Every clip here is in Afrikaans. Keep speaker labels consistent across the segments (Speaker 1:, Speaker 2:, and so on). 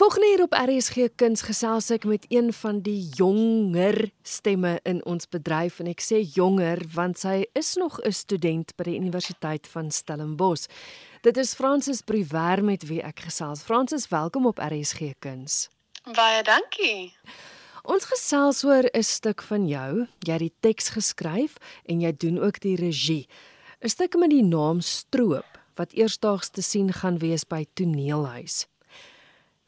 Speaker 1: Volgende hier op RSG Kuns gesels ek met een van die jonger stemme in ons bedryf en ek sê jonger want sy is nog 'n student by die Universiteit van Stellenbosch. Dit is Francis Briwer met wie ek gesels. Francis, welkom op RSG Kuns.
Speaker 2: Baie dankie.
Speaker 1: Ons gesels oor 'n stuk van jou. Jy het die teks geskryf en jy doen ook die regie. 'n Stuk met die naam Stroop wat eersdaags te sien gaan wees by Toneelhuis.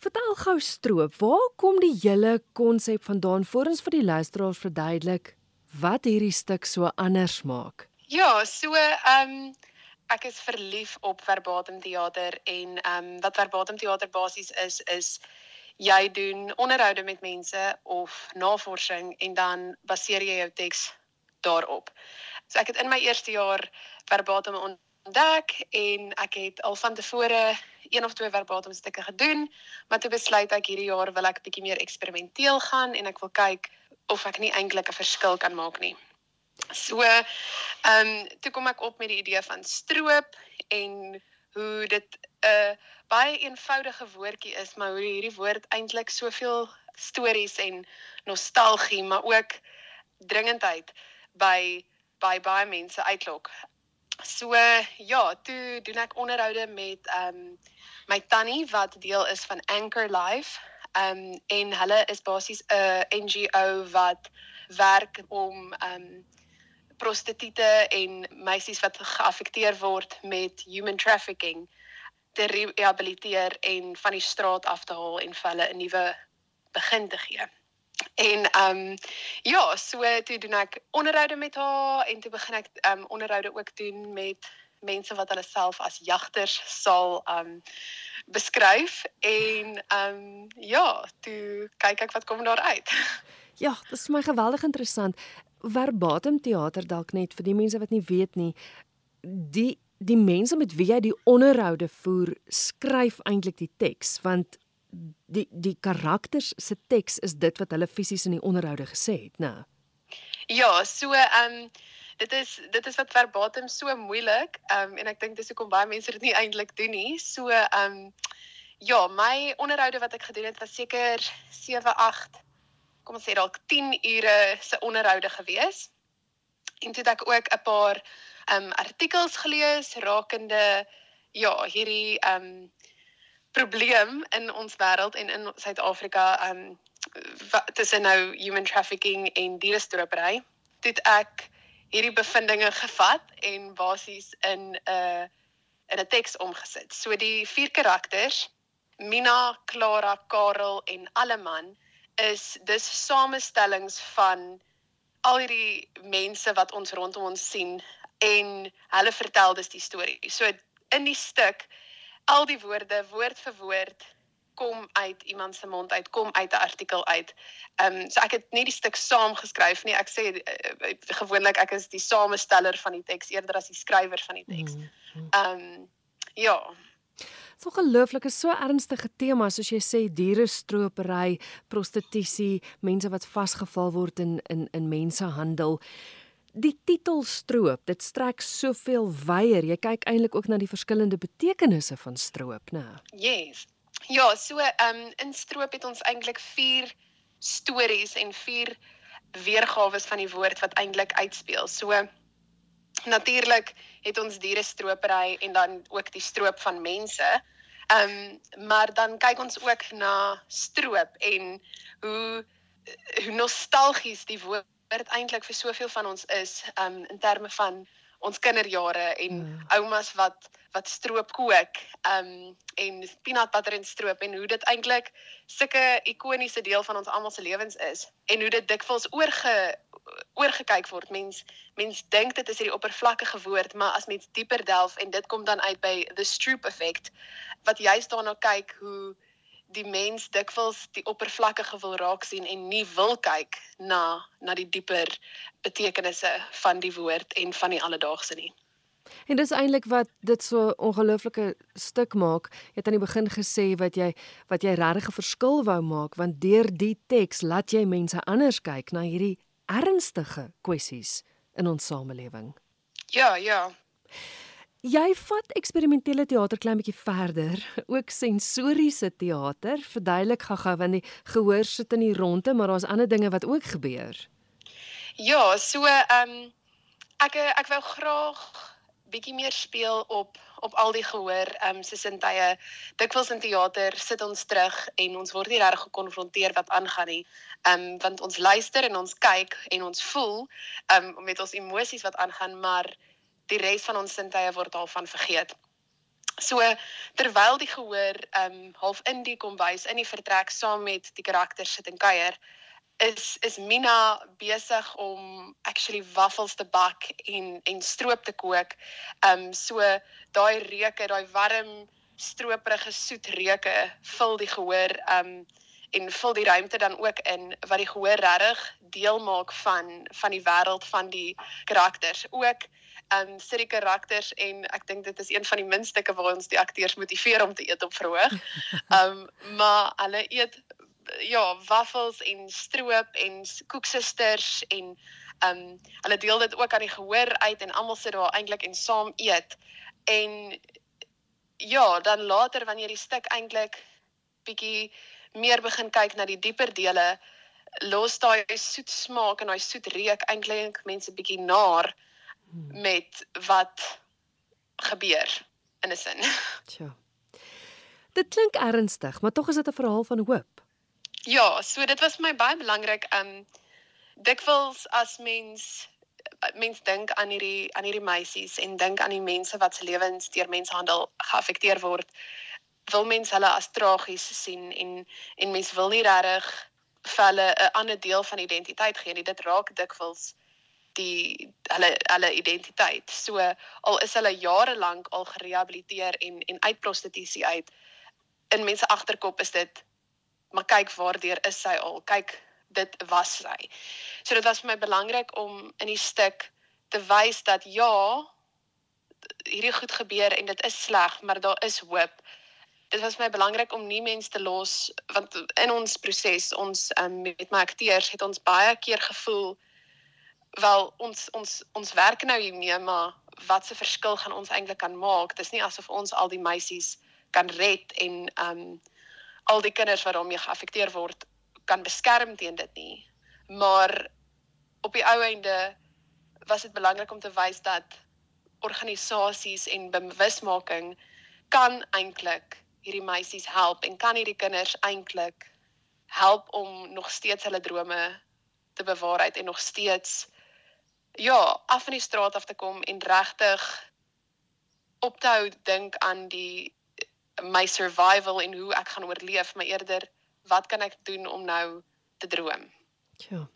Speaker 1: Vertel gou stroop, waar kom die hele konsep vandaan voor ons vir die luisteraars verduidelik wat hierdie stuk so anders maak?
Speaker 2: Ja, so ehm um, ek is verlief op verbatim teater en ehm um, wat verbatim teater basies is is jy doen onderhoude met mense of navorsing en dan baseer jy jou teks daarop. So ek het in my eerste jaar verbatim ontdek en ek het al van tevore een of twee verbatim stukke gedoen, maar toe besluit ek hierdie jaar wil ek bietjie meer eksperimenteel gaan en ek wil kyk of ek nie eintlik 'n verskil kan maak nie. So, ehm um, toe kom ek op met die idee van stroop en hoe dit 'n uh, baie eenvoudige woordjie is, maar hoe hierdie woord eintlik soveel stories en nostalgie, maar ook dringendheid by by baie mense uitlok. So ja, toe doen ek onderhoude met ehm um, my tannie wat deel is van Anchor Life. Ehm um, en hulle is basies 'n NGO wat werk om ehm um, prostituie en meisies wat geaffekteer word met human trafficking te rehabiliteer en van die straat af te haal en vir hulle 'n nuwe begin te gee. En ehm um, ja, so toe doen ek onderhoude met haar en toe begin ek ehm um, onderhoude ook doen met mense wat hulle self as jagters sal ehm um, beskryf en ehm um, ja, toe kyk ek wat kom daar uit.
Speaker 1: Ja, dit is my geweldig interessant. Verbatim teater dalk net vir die mense wat nie weet nie. Die die mense met wie jy die onderhoude voer, skryf eintlik die teks want die die karakters se teks is dit wat hulle fisies in die onderhoude gesê het, né?
Speaker 2: Ja, so ehm um, dit is dit is wat verbatim so moeilik. Ehm um, en ek dink dis hoekom baie mense dit nie eintlik doen nie. So ehm um, ja, my onderhoude wat ek gedoen het was seker 7, 8 kom ons sê dalk 10 ure se onderhoude gewees. En toe het ek ook 'n paar ehm um, artikels gelees rakende ja, hierdie ehm um, probleem in ons wêreld en in Suid-Afrika um tussen nou human trafficking en dierestropery. Dit ek hierdie bevindinge gevat en basies in 'n uh, in 'n teks omgesit. So die vier karakters, Mina, Clara, Karel en Alleman is dis samestellings van al hierdie mense wat ons rondom ons sien en hulle vertel dus die storie. So in die stuk al die woorde woord vir woord kom uit iemand se mond uit, kom uit 'n artikel uit. Ehm um, so ek het nie die stuk saam geskryf nie. Ek sê uh, gewoonlik ek is die samesteller van die teks eerder as die skrywer van die teks. Mm, mm. Ehm um, ja.
Speaker 1: So gelooflik is so ernstige tema soos jy sê diere stropery, prostitusie, mense wat vasgeval word in in in mensehandel die titel stroop, dit strek soveel wyeer. Jy kyk eintlik ook na die verskillende betekenisse van stroop, né?
Speaker 2: Yes. Ja, so ehm um, in stroop het ons eintlik 4 stories en 4 weergawe van die woord wat eintlik uitspeel. So natuurlik het ons diere stropery en dan ook die stroop van mense. Ehm um, maar dan kyk ons ook na stroop en hoe hoe nostalgies die woord dit eintlik vir soveel van ons is um in terme van ons kinderjare en mm. oumas wat wat stroop kook um en peanut butter en stroop en hoe dit eintlik sulke ikoniese deel van ons almal se lewens is en hoe dit dikwels oorge oorgekyk word mens mens dink dit is hierdie oppervlakkige woord maar as mens dieper delf en dit kom dan uit by the stroop effect wat juist daarna kyk hoe die mens dikwels die oppervlakkige wil raak sien en nie wil kyk na na die dieper betekenisse van die woord en van die alledaagse nie.
Speaker 1: En dis eintlik wat dit so ongelooflike stuk maak. Jy het aan die begin gesê wat jy wat jy regtig 'n verskil wou maak want deur die teks laat jy mense anders kyk na hierdie ernstige kwessies in ons samelewing.
Speaker 2: Ja, ja.
Speaker 1: Jy vat eksperimentele teater klein bietjie verder, ook sensoriese teater. Verduidelik gou-gou want die gehoor sit in die ronde, maar daar's ander dinge wat ook gebeur.
Speaker 2: Ja, so ehm um, ek ek wou graag bietjie meer speel op op al die gehoor ehm um, se sintuie. Dikwels in teater sit ons terug en ons word nie reg gekonfronteer wat aangaan nie. Ehm um, want ons luister en ons kyk en ons voel ehm um, met ons emosies wat aangaan, maar die res van ons sintuie word al van vergeet. So terwyl die gehoor ehm um, half in die kombuis in die vertrek saam met die karakters sit en kuier, is is Mina besig om actually waffels te bak en en stroop te kook. Ehm um, so daai reuke, daai warm stroperige soet reuke vul die gehoor ehm um, en vul die ruimte dan ook in wat die gehoor regtig deel maak van van die wêreld van die karakters. Ook um sit die karakters en ek dink dit is een van die minstukke waar ons die akteurs motiveer om te eet op verhoog. Um maar hulle eet ja, waffels en stroop en koeksusters en um hulle deel dit ook aan die gehoor uit en almal sit daar eintlik en saam eet. En ja, dan later wanneer die stuk eintlik bietjie meer begin kyk na die dieper dele, los daai soet smaak en daai soet reuk eintlik mense bietjie naar. Hmm. met wat gebeur in 'n sin.
Speaker 1: Tja. Dit klink ernstig, maar tog is dit 'n verhaal van hoop.
Speaker 2: Ja, so dit was vir my baie belangrik um dikwels as mens mens dink aan hierdie aan hierdie meisies en dink aan die mense wat se lewens deur menshandel geaffekteer word, wil mens hulle as tragies sien en en mens wil nie regtig vir hulle 'n ander deel van identiteit gee nie. Dit raak dikwels die hulle hulle identiteit. So al is hulle jare lank al gerehabiliteer en en uit prostitusie uit in mense agterkop is dit maar kyk waardeur is sy al. Kyk dit was sy. So dit was vir my belangrik om in die stuk te wys dat ja hierdie goed gebeur en dit is sleg, maar daar is hoop. Dit was vir my belangrik om nie mense te los want in ons proses ons um, met my akteurs het ons baie keer gevoel wel ons ons ons werk nou hiermee maar wat se verskil gaan ons eintlik kan maak? Dis nie asof ons al die meisies kan red en um al die kinders wat daarmee geaffekteer word kan beskerm teen dit nie. Maar op die ou einde was dit belangrik om te wys dat organisasies en bewusmaking kan eintlik hierdie meisies help en kan hierdie kinders eintlik help om nog steeds hulle drome te bewaarheid en nog steeds ja, af van die straat af te kom en regtig op te hou dink aan die my survival en hoe ek gaan oorleef, maar eerder wat kan ek doen om nou te droom?
Speaker 1: Ja.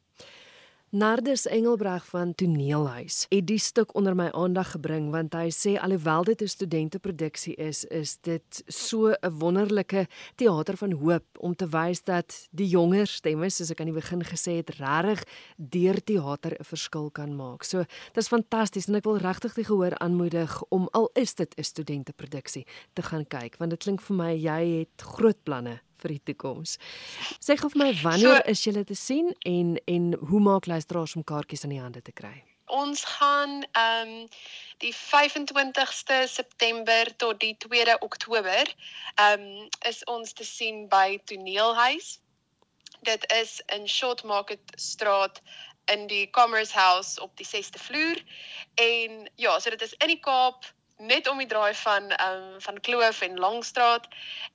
Speaker 1: Nardus Engelbreg van Toneelhuis het die stuk onder my aandag gebring want hy sê alhoewel dit 'n studenteproduksie is, is dit so 'n wonderlike teater van hoop om te wys dat die jonger stemme, soos ek aan die begin gesê het, regtig deur teater 'n verskil kan maak. So, dit is fantasties en ek wil regtig die gehoor aanmoedig om al is dit 'n studenteproduksie te gaan kyk want dit klink vir my jy het groot planne vir die toekoms. Sê gou vir my wanneer so, is julle te sien en en hoe maak luisteraars om kaartjies in die hande te kry?
Speaker 2: Ons gaan ehm um, die 25ste September tot die 2de Oktober ehm um, is ons te sien by Toneelhuis. Dit is in Short Market Straat in die Commerce House op die 6de vloer en ja, so dit is in die Kaap net om die draai van ehm um, van Kloof en Langstraat.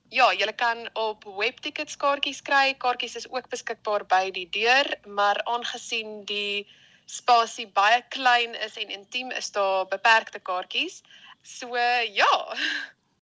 Speaker 2: Ja, jy kan op webtickets kaartjies kry. Kaartjies is ook beskikbaar by die deur, maar aangesien die spasie baie klein is en intiem, is daar beperkte kaartjies. So ja.